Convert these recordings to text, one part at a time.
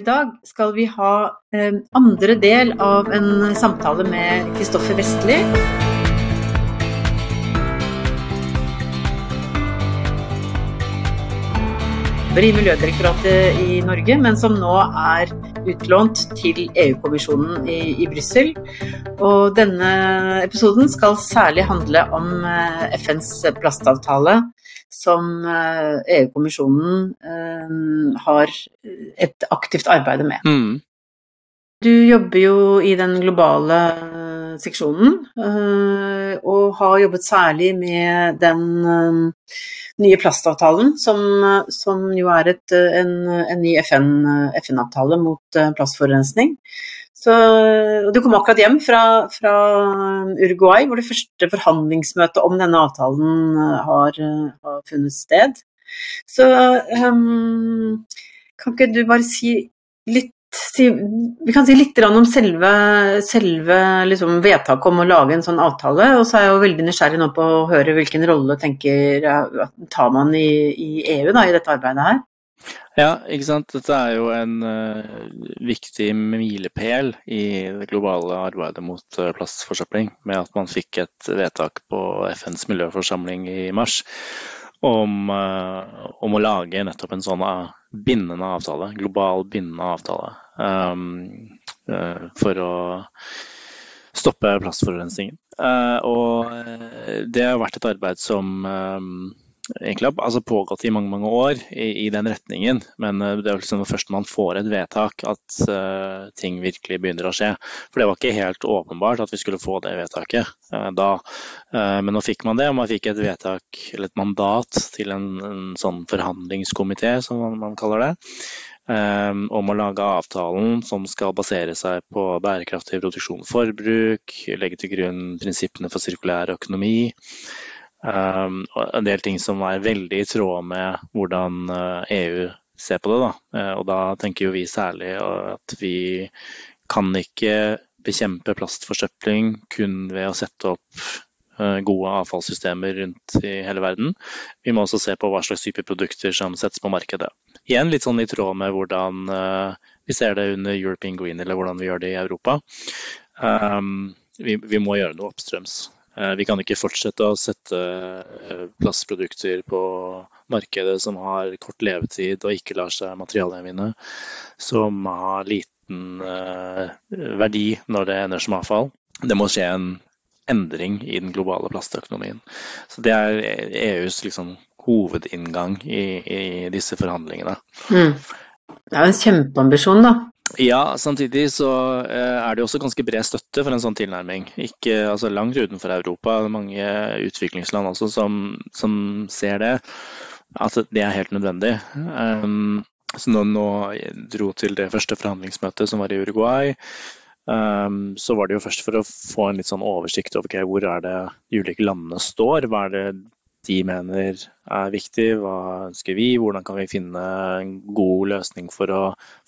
I dag skal vi ha eh, andre del av en samtale med Kristoffer Vestli. i Miljødirektoratet i Norge, men som nå er utlånt til EU-kommisjonen i, i Brussel. Denne episoden skal særlig handle om eh, FNs plastavtale, som EU-kommisjonen eh, e eh, har et aktivt arbeid med. Mm. Du jobber jo i den globale seksjonen, og har jobbet særlig med den nye plastavtalen, som, som jo er et, en, en, ny FN-avtale FN mot eh, plastforurensning. Så, du kom akkurat hjem fra, fra, Uruguay, hvor det første forhandlingsmøtet om denne avtalen eh, har, funnet sted. Så um, kan ikke du bare si litt vi kan si litt om selve, selve liksom vedtaket om å lage en sånn avtale. Og så er jeg jo veldig nysgjerrig nå på å høre hvilken rolle tenker tar man i, i EU da, i dette arbeidet her? Ja, ikke sant. Dette er jo en uh, viktig milepæl i det globale arbeidet mot uh, plastforsøpling, med at man fikk et vedtak på FNs miljøforsamling i mars om, uh, om å lage nettopp en sånn bindende avtale, global bindende avtale, um, uh, for å stoppe plastforurensningen. Uh, og eh, det har vært et arbeid som um, egentlig altså pågått i mange mange år i, i den retningen. Men uh, det er liksom først når man får et vedtak at uh, ting virkelig begynner å skje. For det var ikke helt åpenbart at vi skulle få det vedtaket uh, da. men nå fikk man det, og man fikk et vedtak, eller et mandat til en, en sånn forhandlingskomité, som man, man kaller det. Om å lage avtalen som skal basere seg på bærekraftig produksjon og forbruk, legge til grunn prinsippene for sirkulær økonomi, Um, en del ting som er veldig i tråd med hvordan EU eh, e ser på det. Da. Eh, og da tenker jo vi særlig at vi kan ikke bekjempe plastforsøpling kun ved å sette opp eh, gode avfallssystemer rundt i hele verden. Vi må også se på hva slags type produkter som settes på markedet. Igjen litt sånn i tråd med hvordan vi ser det under European Green, eller hvordan vi gjør det i Europa. Vi, vi, må gjøre noe oppstrøms. Eh, vi kan ikke fortsette å sette eh, plastprodukter på markedet som har kort levetid og ikke lar seg materialgjenvinne, som har liten eh, verdi når det ender som avfall. Det må skje en endring i den globale plastøkonomien. Så Det er EUs liksom, hovedinngang i, i, disse forhandlingene. Mm. Det er jo en kjempeambisjon, da. Ja, samtidig så eh, er det også ganske bred støtte for en sånn tilnærming. Ikke altså langt utenfor Europa. Mange utviklingsland også som, som ser det. At det er helt nødvendig. Um, så når nå dro til det første forhandlingsmøtet som var i Uruguay, um, så var det jo først for å få en litt sånn oversikt over okay, hvor er det de ulike landene står. Hva er det de mener er viktig, hva ønsker vi, hvordan kan vi finne en god løsning for å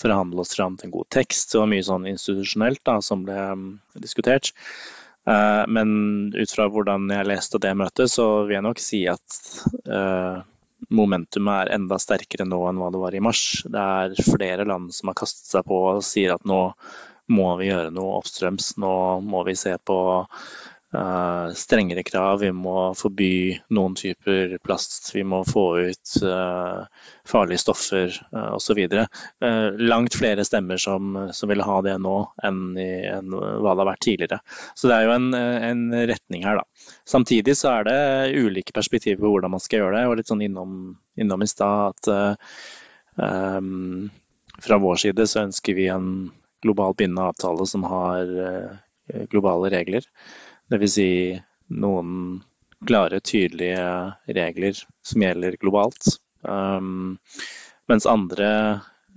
forhandle oss fram til en god tekst. Det var mye sånn institusjonelt da, som ble um, diskutert. Uh, men ut fra hvordan jeg leste det møtet, så vil jeg nok si at uh, momentumet er enda sterkere nå enn hva det var i mars. Det er flere land som har kastet seg på og sier at nå må vi gjøre noe oppstrøms. Nå må vi se på strengere krav. Vi må forby noen typer plast. Vi må få ut uh, farlige stoffer uh, osv. Uh, langt flere stemmer som, som, vil ha det nå enn, i, enn, hva det har vært tidligere. Så det er jo en, en, retning her, da. Samtidig så er det ulike perspektiver på hvordan man skal gjøre det. Jeg var litt sånn innom, innom i stad at um, fra vår side så ønsker vi en global bindende avtale som har globale regler. Dvs. Si noen klare, tydelige regler som gjelder globalt. Um, mens andre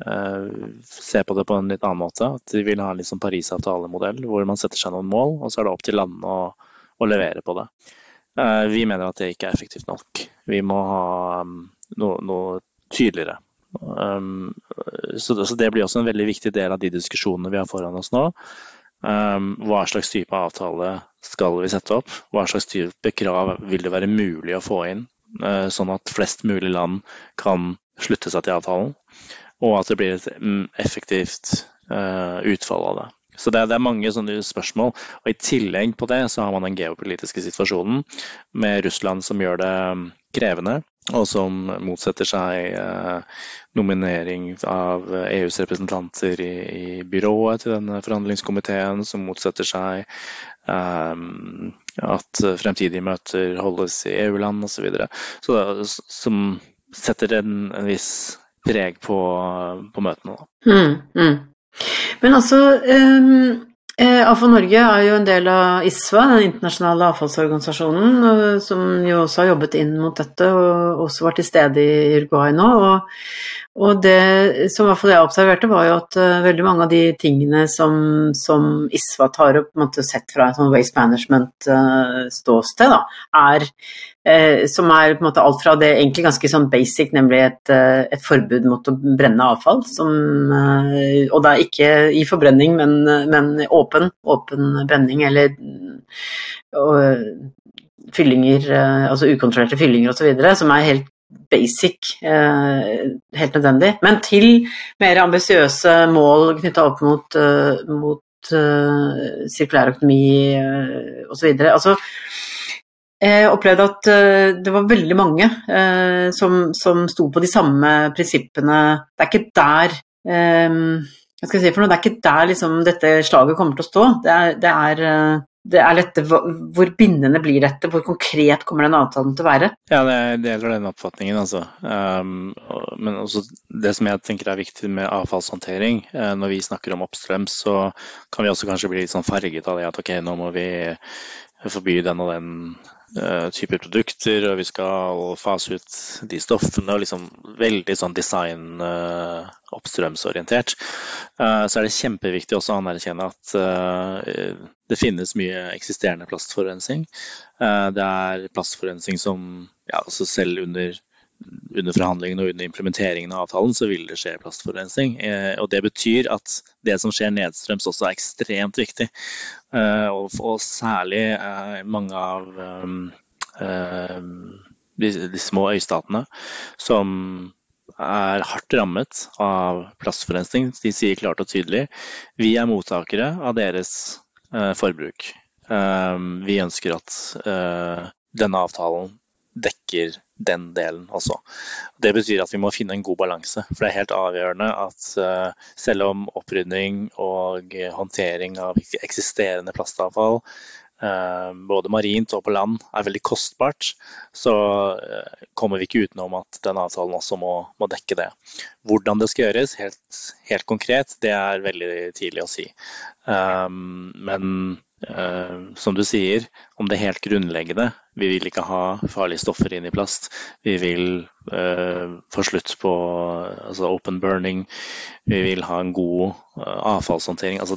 uh, ser på det på en litt annen måte. At de vil ha en liksom Parisavtale-modell hvor man setter seg noen mål, og så er det opp til landene å, å, levere på det. Uh, vi mener at det ikke er effektivt nok. Vi må ha um, noe, noe, tydeligere. Um, så, så det blir også en veldig viktig del av de diskusjonene vi har foran oss nå. Um, hva slags type avtale skal vi sette opp? Hva slags type krav vil det være mulig å få inn, uh, sånn at flest mulig land kan slutte seg til avtalen? og at det blir et mm, effektivt utfall av det. Så det, er mange sånne spørsmål. Og I tillegg på det så har man den geopolitiske situasjonen med Russland som gjør det krevende og som motsetter seg eh, nominering av EUs representanter i, i, byrået til denne forhandlingskomiteen, som motsetter seg um, at fremtidige møter holdes i EU-land osv. Som setter en, en viss preg på, på møtene. Mm, mm. Men altså um Eh, Avfall Norge er jo en del av ISVA, den internasjonale avfallsorganisasjonen, eh, som jo også har jobbet inn mot dette og også var til stede i Uruguay nå. Og, og det som i hvert fall jeg observerte, var jo at uh, veldig mange av de tingene som, som ISVA tar opp, måte, sett fra et sånn waste management-ståsted, er uh, som er på en måte alt fra det egentlig ganske sånn basic, nemlig et, et forbud mot å brenne avfall, som, og da ikke i forbrenning, men, men åpen, åpen brenning eller fyllinger, altså ukontrollerte fyllinger osv., som er helt basic, eh, helt nødvendig. Men til mer ambisiøse mål knytta opp mot, eh, mot sirkulær økonomi osv. Altså, jeg opplevde at uh, det var veldig mange uh, som, som sto på de samme prinsippene. Det er ikke der um, hva skal jeg si for noe, Det er ikke der liksom, dette slaget kommer til å stå. Det er, det er det er dette, Hvor bindende blir dette? Hvor konkret kommer den avtalen til å være? Ja, det deler den oppfatningen, altså. Um, men også det som jeg tenker er viktig med avfallshåndtering. Når vi snakker om oppstrøms, så kan vi også kanskje bli litt sånn farget av det at ok, nå må vi forby den og den uh, type produkter, og vi skal fase ut de stoffene. og liksom Veldig sånn design uh, oppstrømsorientert. Uh, så er det kjempeviktig også å anerkjenne at det finnes mye eksisterende plastforurensning. Eh, det er plastforurensning som ja, altså selv under, under forhandlingene og under implementeringen av avtalen, så vil det skje plastforurensning. Eh, og det betyr at det som skjer nedstrøms også er ekstremt viktig. Eh, og, særlig mange av de, de små øystatene som er hardt rammet av plastforurensning. De sier klart og tydelig vi er mottakere av deres Eh, forbruk. Eh, vi ønsker at eh, denne avtalen dekker den delen også. Det betyr at vi må finne en god balanse. For det er helt avgjørende at selv om opprydning og håndtering av eksisterende plastavfall både marint og på land er veldig kostbart, så kommer vi ikke utenom at den avtalen også må, må dekke det. Hvordan det skal gjøres, helt, helt, konkret, det er veldig tidlig å si. Men som du sier, om det helt grunnleggende Vi vil ikke ha farlige stoffer inn i plast. Vi vil uh, få slutt på altså open burning. Vi vil ha en god uh, avfallshåndtering. Altså,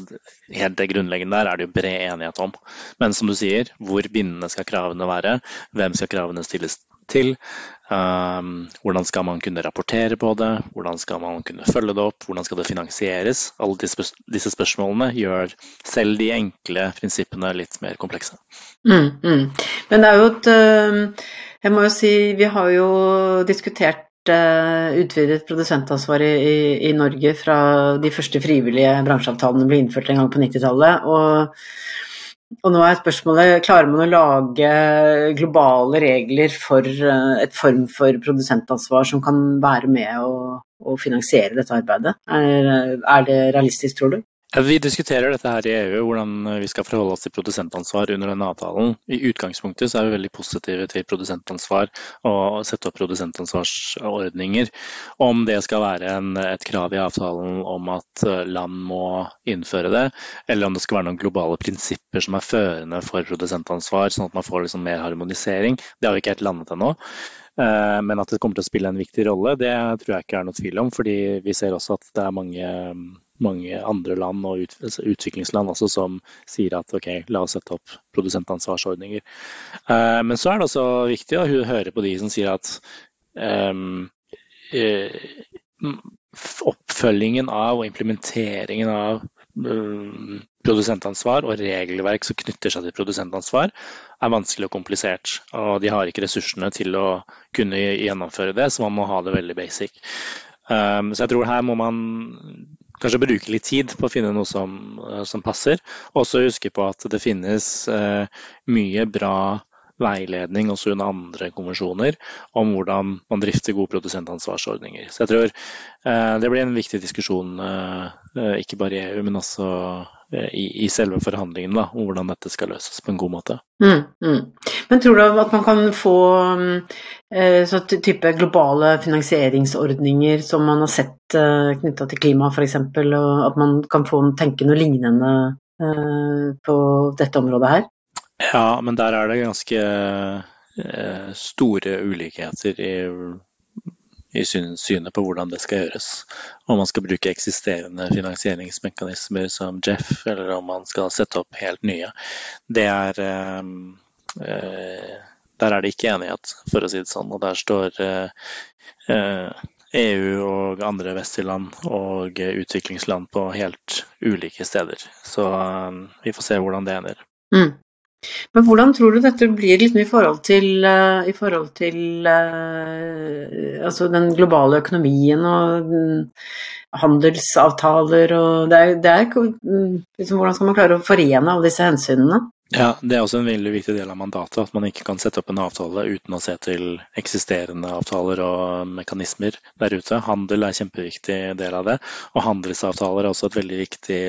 helt det grunnleggende der er det jo bred enighet om. Men som du sier, hvor bindende skal kravene være? Hvem skal kravene stilles til? Um, hvordan skal man kunne rapportere på det? Hvordan skal man kunne følge det opp? Hvordan skal det finansieres? Alle disse, disse spørsmålene gjør selv de enkle prinsippene litt mer komplekse. Mm, mm. Men det er jo et um, Jeg må jo si, vi har jo diskutert uh, utvidet produsentansvar i, i, Norge fra de første frivillige bransjeavtalene ble innført en gang på 90-tallet. og og nå er spørsmålet klarer man å lage globale regler for eh, et form for produsentansvar som kan være med å, å finansiere dette arbeidet? Er, er det realistisk, tror du? Vi diskuterer dette her i EU, hvordan vi skal forholde oss til produsentansvar under denne avtalen. I utgangspunktet så er vi veldig positive til produsentansvar og sette opp produsentansvarsordninger. Om det skal være en, et krav i avtalen om at land må innføre det, eller om det skal være noen globale prinsipper som er førende for produsentansvar, sånn at man får liksom mer harmonisering, det har vi ikke helt landet ennå. Eh, men at det kommer til å spille en viktig rolle, det tror jeg ikke er noe tvil om. fordi vi ser også at det er mange mange andre land og altså utviklingsland også som sier at ok, la oss sette opp produsentansvarsordninger. Uh, men så er det også viktig å høre på de som sier at um, uh, oppfølgingen av og implementeringen av uh, produsentansvar og regelverk som knytter seg til produsentansvar, er vanskelig og komplisert. Og de har ikke ressursene til å kunne gjennomføre det, så man må ha det veldig basic. Um, så jeg tror her må man kanskje bruke litt tid på å finne noe som, uh, som passer. Og også huske på at det finnes uh, mye bra veiledning også under andre konvensjoner om hvordan man drifter gode produsentansvarsordninger. Så jeg tror uh, det blir en viktig diskusjon, ikke bare i EU, men også i, i, selve forhandlingene om hvordan dette skal løses på en god måte. Mm, mm. Men tror du at man kan få eh, så type globale finansieringsordninger som man har sett eh, knytta til klima f.eks., og at man kan få tenke noe lignende eh, på dette området her? Ja, men der er det ganske eh, store ulikheter i i synet på hvordan det skal gjøres. Om man skal bruke eksisterende finansieringsmekanismer som Jeff, eller om man skal sette opp helt nye. Det er eh, eh Der er det ikke enighet, for å si det sånn. Og der står EU e og andre vestlige land og utviklingsland på helt ulike steder. Så vi får se hvordan det ender. Mm. Men hvordan tror du dette blir liksom i forhold til, uh, i forhold til uh, altså den globale økonomien og um, handelsavtaler og det er, det er liksom, Hvordan skal man klare å forene alle disse hensynene? Ja, Det er også en veldig viktig del av mandatet. At man ikke kan sette opp en avtale uten å se til eksisterende avtaler og mekanismer der ute. Handel er en kjempeviktig del av det. Og handelsavtaler er også et veldig viktig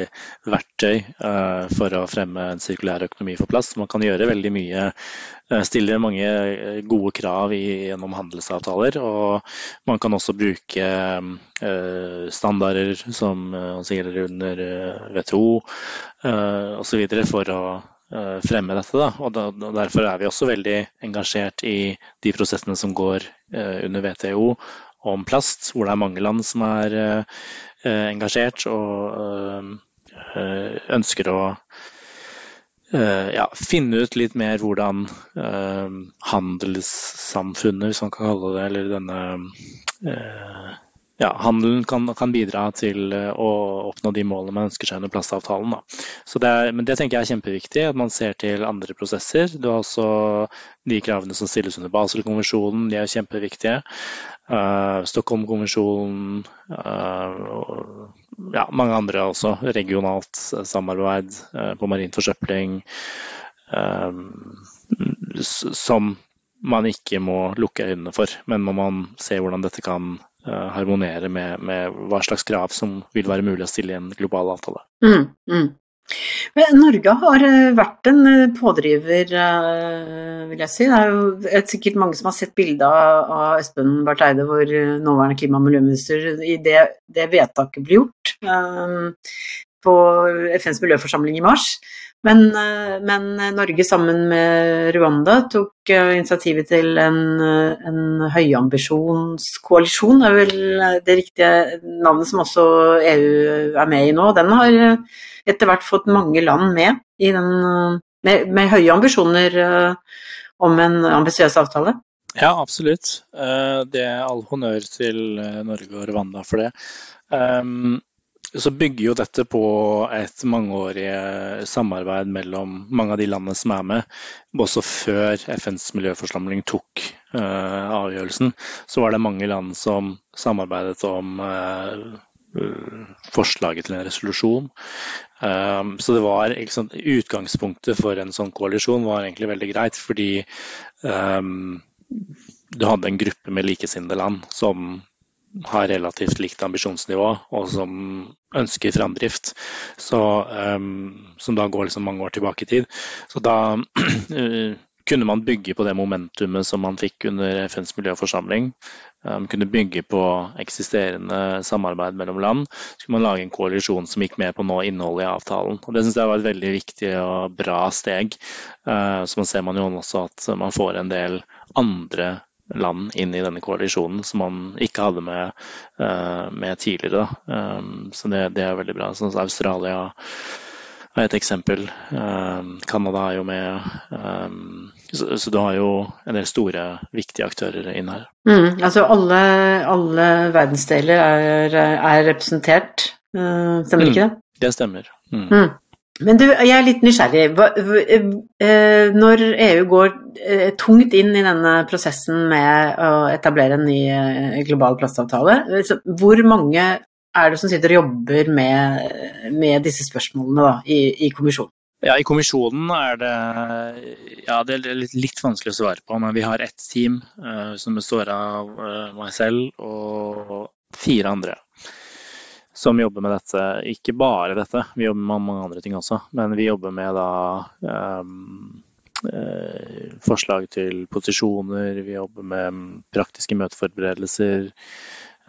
verktøy uh, for å fremme en sirkulær økonomi for plass. Man kan gjøre veldig mye. Uh, stille mange eh, gode krav gjennom handelsavtaler. Og man kan også bruke uh, standarder som gjelder under WTO osv. for å Eh, fremme dette. Da. Og, Derfor er vi også veldig engasjert i de prosessene som går uh, under WTO om plast, hvor det er mange land som er uh, engasjert og ønsker å ja, finne ut litt mer hvordan handelssamfunnet, hvis man kan kalle det, eller denne ja, handelen kan, kan, bidra til eh, å oppnå de målene man ønsker seg under plastavtalen. Det er, men det tenker jeg er kjempeviktig, at man ser til andre prosesser. Du har også de kravene som stilles under Basel-konvensjonen, de er kjempeviktige. Uh, Stockholm-konvensjonen, uh, ja, mange andre også. Regionalt samarbeid uh, på marin forsøpling. som man ikke må lukke øynene for, men må man se hvordan dette kan harmonere med, med, hva slags krav som vil være mulig å stille i en global avtale. Mm, mm. Norge har eh, vært en eh, pådriver, vil jeg si. Det er jo sikkert mange som har sett bilde av Espen Barth Eide, vår nåværende klima- og miljøminister, i det, det vedtaket ble gjort på FNs miljøforsamling i mars. Men, eh, men, Norge sammen med Rwanda tok eh, initiativet til en, eh, en høyambisjonskoalisjon, er vel det riktige navnet som også EU er med i nå. Den har etter hvert fått mange land med, den, med, med høye ambisjoner om en ambisiøs avtale. Ja, absolutt. Det er all honnør til Norge og Rwanda for det så bygger jo dette på et mangeårig samarbeid mellom mange av de landene som er med. Også før FNs miljøforsamling tok uh, avgjørelsen, så var det mange land som samarbeidet om uh, forslaget til en resolusjon. Um, så det var sant, Utgangspunktet for en sånn koalisjon var egentlig veldig greit, fordi um, du hadde en gruppe med likesinnede land som har relativt likt ambisjonsnivå, og som ønsker framdrift. Så, um, som da går liksom mange år tilbake i tid. Så da uh, kunne man bygge på det momentumet som man fikk under FNs miljøforsamling. Um, kunne bygge på eksisterende samarbeid mellom land. Så kunne man lage en koalisjon som gikk med på nå innholdet i avtalen. Og Det syns jeg var et veldig viktig og bra steg. Uh, så man ser man jo også at man får en del andre land inn i denne koalisjonen som man ikke hadde med, uh, med tidligere. Um, så det, det, er veldig bra. Sånn Australia er et eksempel. Um, Canada er jo med. Så, så, du har jo en del store, viktige aktører inn her. Mm, altså alle, alle verdensdeler er, er representert, stemmer mm, ikke det? Det stemmer. Mm. Men du, jeg er litt nysgjerrig. Eh, når EU går eh, tungt inn i denne prosessen med å etablere en ny eh, global plastavtale, hvor mange er det som sitter og jobber med, med disse spørsmålene da, i, i, kommisjonen? Ja, I kommisjonen er det, ja, det er litt, litt, vanskelig å svare på. Men vi har ett team uh, som består av uh, meg selv og fire andre som jobber med dette. Ikke bare dette, vi jobber med mange andre ting også. Men vi jobber med da um, eh, forslag til posisjoner, vi jobber med praktiske møteforberedelser.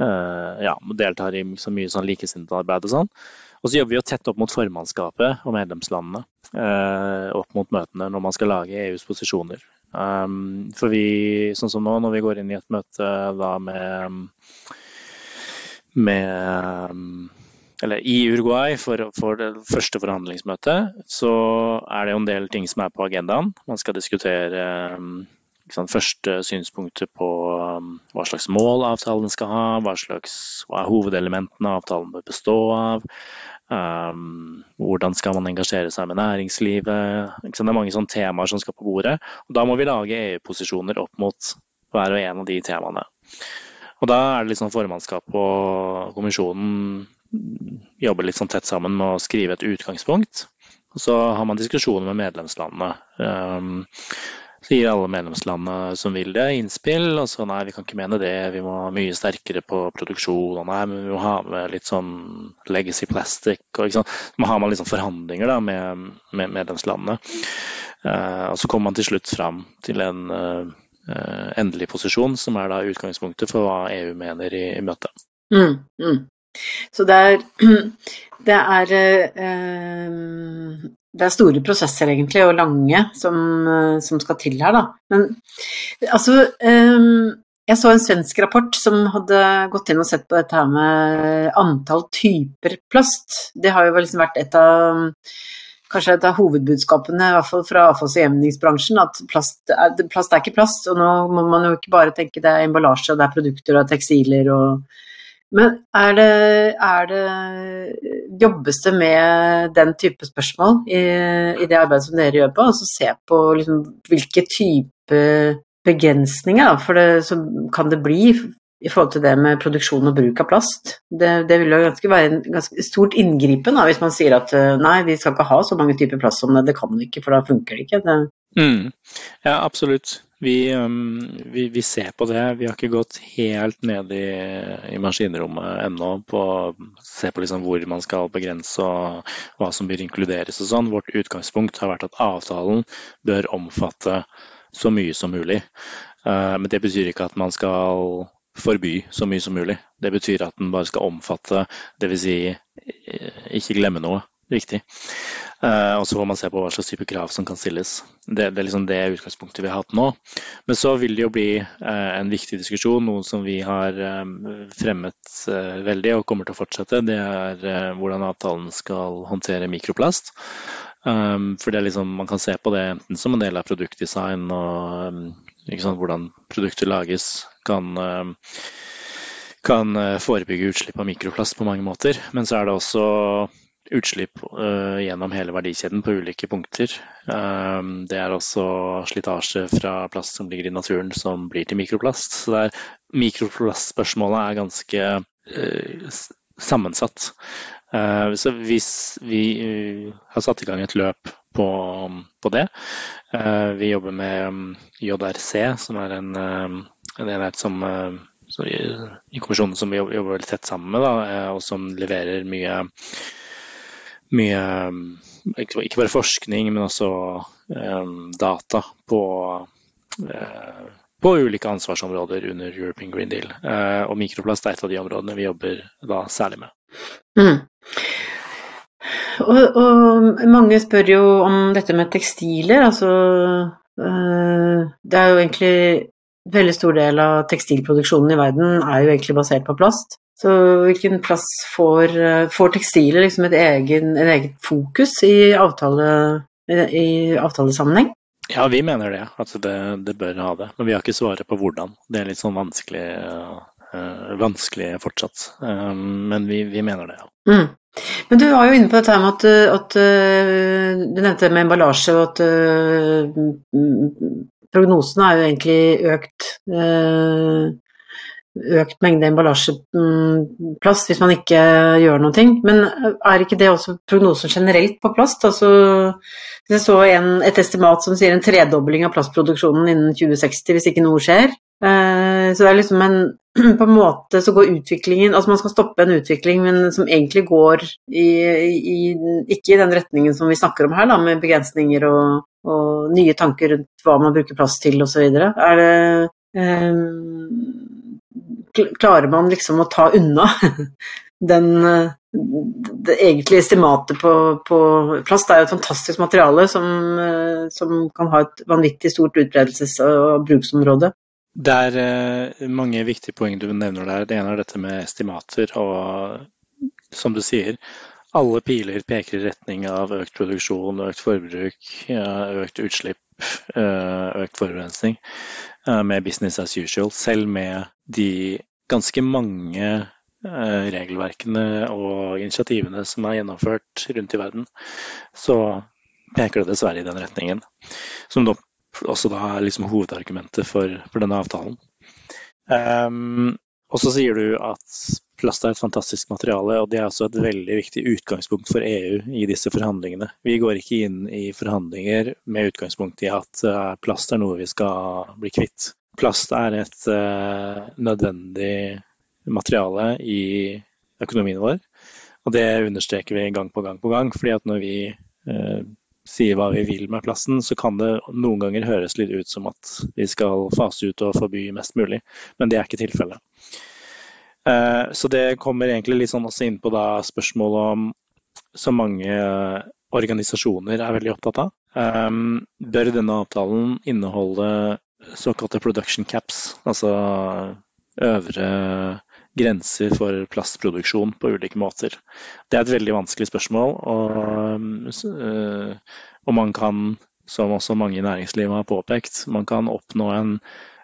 Eh, ja, deltar i så mye sånn arbeid og sånn. Og så jobber vi jo tett opp mot formannskapet og medlemslandene. Eh, opp mot møtene når man skal lage EUs posisjoner. Um, for vi, sånn som nå, når vi går inn i et møte da med med eller i Uruguay for, for, det første forhandlingsmøtet, så er det jo en del ting som er på agendaen. Man skal diskutere liksom, første synspunkter på um, hva slags mål avtalen skal ha, hva, slags, hva er hovedelementene avtalen bør bestå av. Um, hvordan skal man engasjere seg med næringslivet? Det er mange sånne temaer som skal på bordet. Og da må vi lage EU-posisjoner opp mot hver og en av de temaene. Og da er det liksom formannskap og kommisjonen jobber litt sånn tett sammen med å skrive et utgangspunkt. Og så har man diskusjoner med medlemslandene. Um, så gir alle medlemslandene som vil det, innspill. Og så nei, vi kan ikke mene det, vi må ha mye sterkere på produksjon. Og nei, men vi må ha med litt sånn legacy plastic. Og ikke sant? Så har man liksom forhandlinger da, med, med medlemslandene. Uh, og så kommer man til slutt fram til en Eh, endelig posisjon, som er da utgangspunktet for hva EU mener i, i møtet. Mm, mm. Så det er, det er, eh, det er store prosesser egentlig, og lange, som, som skal til her, da. Men altså eh, jeg så en svensk rapport som hadde gått inn og sett på dette her med antall typer plast. Det har jo liksom vært et av kanskje et av hovedbudskapene i hvert fall fra avfalls- og gjenvinningsbransjen, at plast er, plast er, ikke plast. Og nå må man jo ikke bare tenke det er emballasje, det er produkter og tekstiler og Men er det, er det Jobbes det med den type spørsmål i, i det arbeidet som dere gjør på? Altså se på liksom, hvilke type begrensninger da, for det, så kan det bli i forhold til det med produksjon og bruk av plast. Det, det vil jo ganske være en ganske stort inngripen da, hvis man sier at eh, nei, vi skal ikke ha så mange typer plast som det, det kan vi ikke, for da funker det ikke. Det... Mm. Ja, absolutt. Vi, um, vi, vi, ser på det. Vi har ikke gått helt ned i, i maskinrommet ennå på å se på liksom hvor man skal begrense og hva som bør inkluderes og sånn. Vårt utgangspunkt har vært at avtalen bør omfatte så mye som mulig. Uh, men det betyr ikke at man skal forby så mye som mulig. Det betyr at den bare skal omfatte, dvs. Si, eh, ikke glemme noe. Riktig. Uh, og så får man se på hva slags type krav som kan stilles. Det, det er liksom det utgangspunktet vi har hatt nå. Men så vil det jo bli uh, en viktig diskusjon, noe som vi har fremmet veldig og kommer til å fortsette. Det er hvordan avtalen skal håndtere mikroplast. For liksom, Man kan se på det enten som en del av produktdesign og um, hvordan produkter lages, kan, eh, kan eh, forebygge utslipp av mikroplast på mange måter. Men så er det også utslipp uh, gjennom hele verdikjeden på ulike punkter. Um, det er også slitasje fra plast som ligger i naturen som blir til mikroplast. Så det er, mikroplastspørsmålet er ganske uh, sammensatt. Uh, så hvis vi har satt i gang et løp på, på det Vi jobber med um, JRC, som er en en enhet som, eh, som i, kommisjonen som vi jobber, veldig tett sammen med, da, eh, og som leverer mye, mye ikke bare forskning, men også um, data på, uh, på ulike ansvarsområder under European Green Deal. Uh, og mikroplast er et av de områdene vi jobber da særlig med. Mm. Og, og, mange spør jo om dette med tekstiler. Altså uh, Det er jo egentlig veldig stor del av tekstilproduksjonen i verden er jo egentlig basert på plast. Så hvilken plass får, får tekstiler liksom et egen, en eget fokus i, avtale, i avtalesammenheng? Ja, vi mener det, at det, det, bør ha det. Men vi har ikke svaret på hvordan. Det er litt sånn vanskelig uh, vanskelige fortsatt. Um, men vi, vi, mener det, ja. Mm. Men du var jo inne på dette med at, at uh, Du nevnte med emballasje og at prognosene er jo egentlig økt. Økt mengde emballasjeplast hvis man ikke gjør noe. Men er ikke det også prognosen generelt på plast? Altså, jeg så en, et estimat som sier en tredobling av plastproduksjonen innen 2060 hvis ikke noe skjer. Eh, så det er liksom en På en måte så går utviklingen Altså man skal stoppe en utvikling, men som egentlig går i, i ikke i den retningen som vi snakker om her, da, med begrensninger og, og nye tanker rundt hva man bruker plass til osv. Er det um, klarer man liksom å ta unna den det egentlige estimatet på, på, plast. Det er jo et fantastisk materiale som, som kan ha et vanvittig stort utbredelses- og bruksområde. Det er eh, mange viktige poeng du nevner der. Det ene er dette med estimater. Og som du sier, alle piler peker i retning av økt produksjon, økt forbruk, økt utslipp, eh, økt forurensning. Eh, med business as usual, selv med de ganske mange regelverkene og initiativene som er gjennomført rundt i verden, så peker det dessverre i den retningen. Som også da er liksom hovedargumentet for, for denne avtalen. Um, og så sier du at plast er et fantastisk materiale, og det er også et veldig viktig utgangspunkt for EU i disse forhandlingene. Vi går ikke inn i forhandlinger med utgangspunkt i at eh, plast er noe vi skal bli kvitt. Plast er et uh, nødvendig materiale i økonomien vår, og det understreker vi gang på gang på gang. fordi at når vi uh, sier hva vi vil med plasten, så kan det noen ganger høres litt ut som at vi skal fase ut og forby mest mulig, men det er ikke tilfellet. Eh, så det kommer egentlig litt sånn også inn på da spørsmålet om så mange organisasjoner er veldig opptatt av. Eh, bør denne avtalen inneholde såkalte production caps, altså øvre grenser for plastproduksjon på ulike måter? Det er et veldig vanskelig spørsmål, og, eh, og man kan, som også mange i næringslivet har påpekt, man kan oppnå en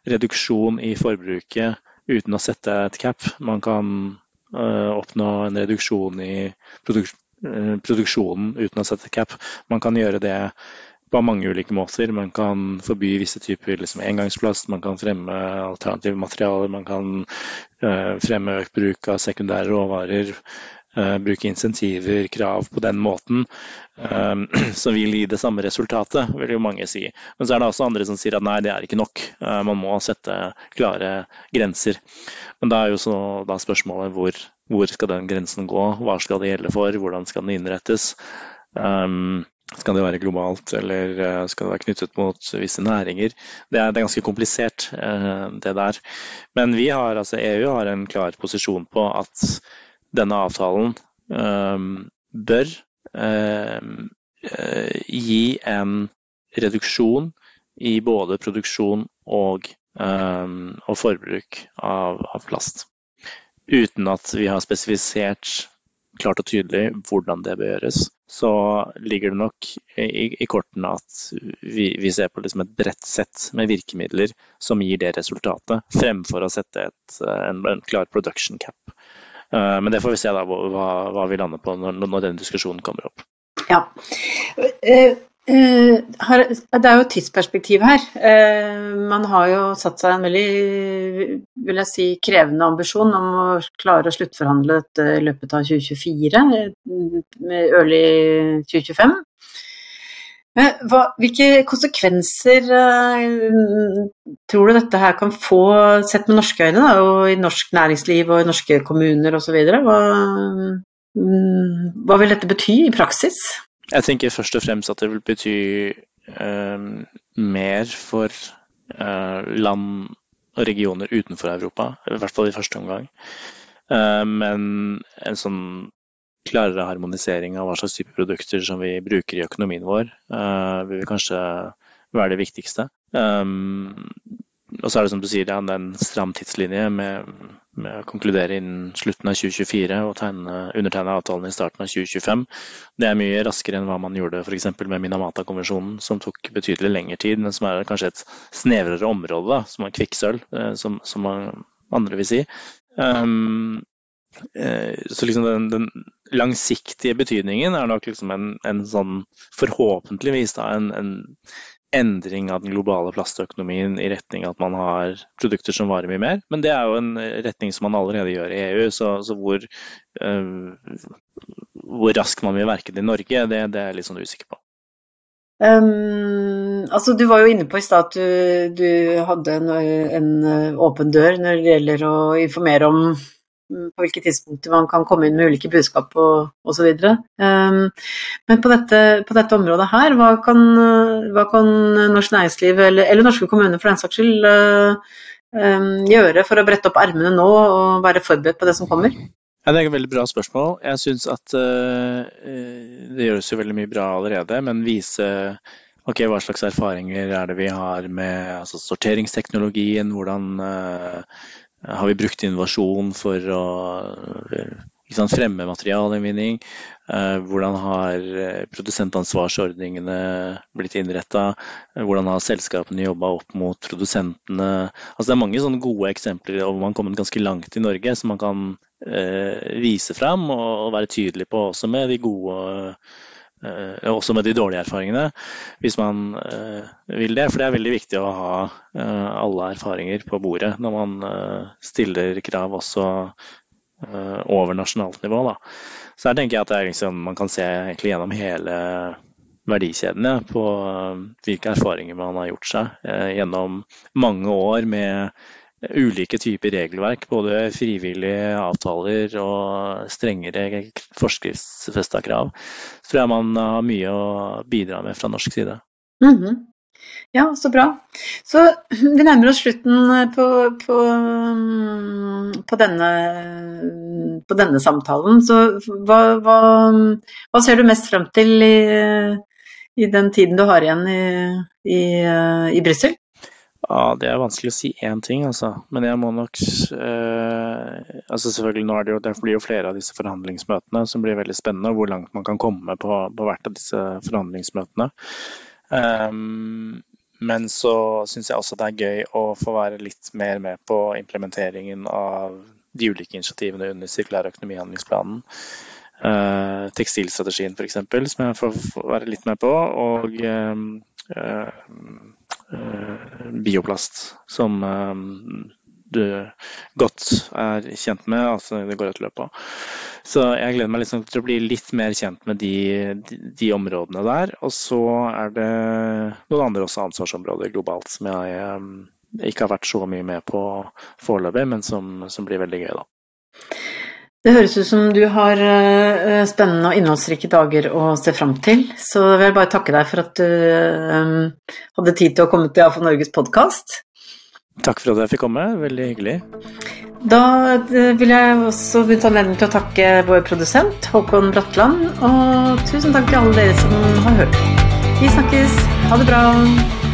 reduksjon i forbruket uten å sette et cap. Man kan uh, oppnå en reduksjon i uh, produksjonen uten å sette et cap. Man kan gjøre det på mange ulike måter. Man kan forby visse typer liksom, engangsplast, man kan fremme alternative materialer, man kan uh, fremme økt bruk av sekundære råvarer. Uh, bruke insentiver, krav på den måten, um, som vil gi det samme resultatet, vil jo mange si. Men så er det også andre som sier at nei, det er ikke nok. Uh, man må sette klare grenser. Men da er jo så da spørsmålet hvor, hvor skal den grensen gå, hva skal det gjelde for, hvordan skal den innrettes. Um, skal det være globalt, eller eh, skal det være knyttet mot visse næringer? Det er, det er ganske komplisert, eh, det der. Men vi har, altså EU har en klar posisjon på at denne avtalen um, bør um, gi en reduksjon i både produksjon og, um, og forbruk av, av plast. Uten at vi har spesifisert klart og tydelig hvordan det bør gjøres, så ligger det nok i, i kortene at vi, vi ser på liksom et bredt sett med virkemidler som gir det resultatet, fremfor å sette et, en, en, klar production cap. Uh, men det får vi se da, hva, hva vi lander på når, når den diskusjonen kommer opp. Ja. Uh, det er jo et tidsperspektiv her. Uh, man har jo satt seg en veldig vil jeg si, krevende ambisjon om å klare å sluttforhandle dette i løpet av 2024, med early 2025. Hva, hvilke konsekvenser tror du dette her kan få, sett med norske øyne, da, og i norsk næringsliv og i norske kommuner osv.? Hva, um, hva vil dette bety i praksis? Jeg tenker først og fremst at det vil bety uh, mer for uh, land og regioner utenfor Europa, i hvert fall i første omgang. Uh, men en sånn klarere harmonisering av hva slags type produkter som vi bruker i økonomien vår, vil kanskje være det viktigste. Og så er det som du sier, ja, det er en stram tidslinje med, med, å konkludere innen slutten av 2024 og tegne, undertegne avtalen i starten av 2025. Det er mye raskere enn hva man gjorde f.eks. med Minamata-konvensjonen, som tok betydelig lengre tid, men som er kanskje et snevrere område, da, som er kvikksølv, eh, som, som, andre vil si. Um, så liksom den, den, langsiktige betydningen er nok liksom en, en sånn forhåpentligvis da, en, en, endring av den globale plastøkonomien i retning av at man har produkter som varer mye mer. Men det er jo en retning som man allerede gjør i EU, så, så hvor, øh, hvor raskt man vil verke det i Norge, det, det er jeg litt sånn usikker på. Um, altså Du var jo inne på i stad at du, du, hadde en, en, åpen dør når det gjelder å informere om på hvilke tidspunkter man kan komme inn med ulike budskap og osv. Um, men på dette, på dette, området her, hva kan, hva kan norsk næringsliv, eller, eller, norske kommuner for den saks skyld, uh, um, gjøre for å brette opp ermene nå og være forberedt på det som kommer? Ja, det er et veldig bra spørsmål. Jeg syns at uh, det gjøres jo veldig mye bra allerede, men vise ok, hva slags erfaringer er det vi har med altså, sorteringsteknologien, hvordan uh, har vi brukt innovasjon for å sant, fremme materialinnvinning? Uh, hvordan har produsentansvarsordningene blitt innretta? Hvordan har selskapene jobba opp mot produsentene? Altså, det er mange sånne gode eksempler, og man har kommet ganske langt i Norge, som man kan Eh, vise fram og være tydelig på også med de gode eh, også med de dårlige erfaringene, hvis man eh, vil det. For det er veldig viktig å ha alle erfaringer på bordet når man stiller krav også over nasjonalt nivå. Da. Så her tenker jeg at liksom, man kan se gjennom hele verdikjedene på hvilke erfaringer man har gjort seg gjennom mange år med ulike typer regelverk, både frivillige avtaler og strengere forskriftsfesta krav. Så tror jeg man har mye å bidra med fra norsk side. Mm -hmm. Ja, så bra. Så vi nærmer oss slutten på, på, på, denne, på denne, samtalen. Så hva, hva, hva, ser du mest frem til i, i, den tiden du har igjen i, i, i Brussel? Ja, Det er vanskelig å si én ting, altså. Men jeg må nok eh, altså selvfølgelig nå er det jo, Det blir jo flere av disse forhandlingsmøtene som blir veldig spennende. Hvor langt man kan komme på, på hvert av disse forhandlingsmøtene. Um, men så syns jeg også det er gøy å få være litt mer med på implementeringen av de ulike initiativene under sirkulær økonomihandlingsplanen. Uh, tekstilstrategien f.eks., som jeg får, være litt med på. Og uh, Eh, bioplast, som eh, du godt er kjent med, altså det går et løp på. Så jeg gleder meg liksom til å bli litt mer kjent med de, de, de, områdene der. Og så er det noen andre også ansvarsområder globalt som jeg um, ikke har vært så mye med på foreløpig, men som, som, blir veldig gøy, da. Det høres ut som du har uh, spennende og innholdsrike dager å se fram til. Så jeg vil bare takke deg for at du um, hadde tid til å komme til AFO Norges podkast. Takk for at jeg fikk komme, veldig hyggelig. Da uh, vil jeg også benytte anledningen til å takke vår produsent Håkon Bratland, og tusen takk til alle dere som har hørt. Vi snakkes. Ha det bra.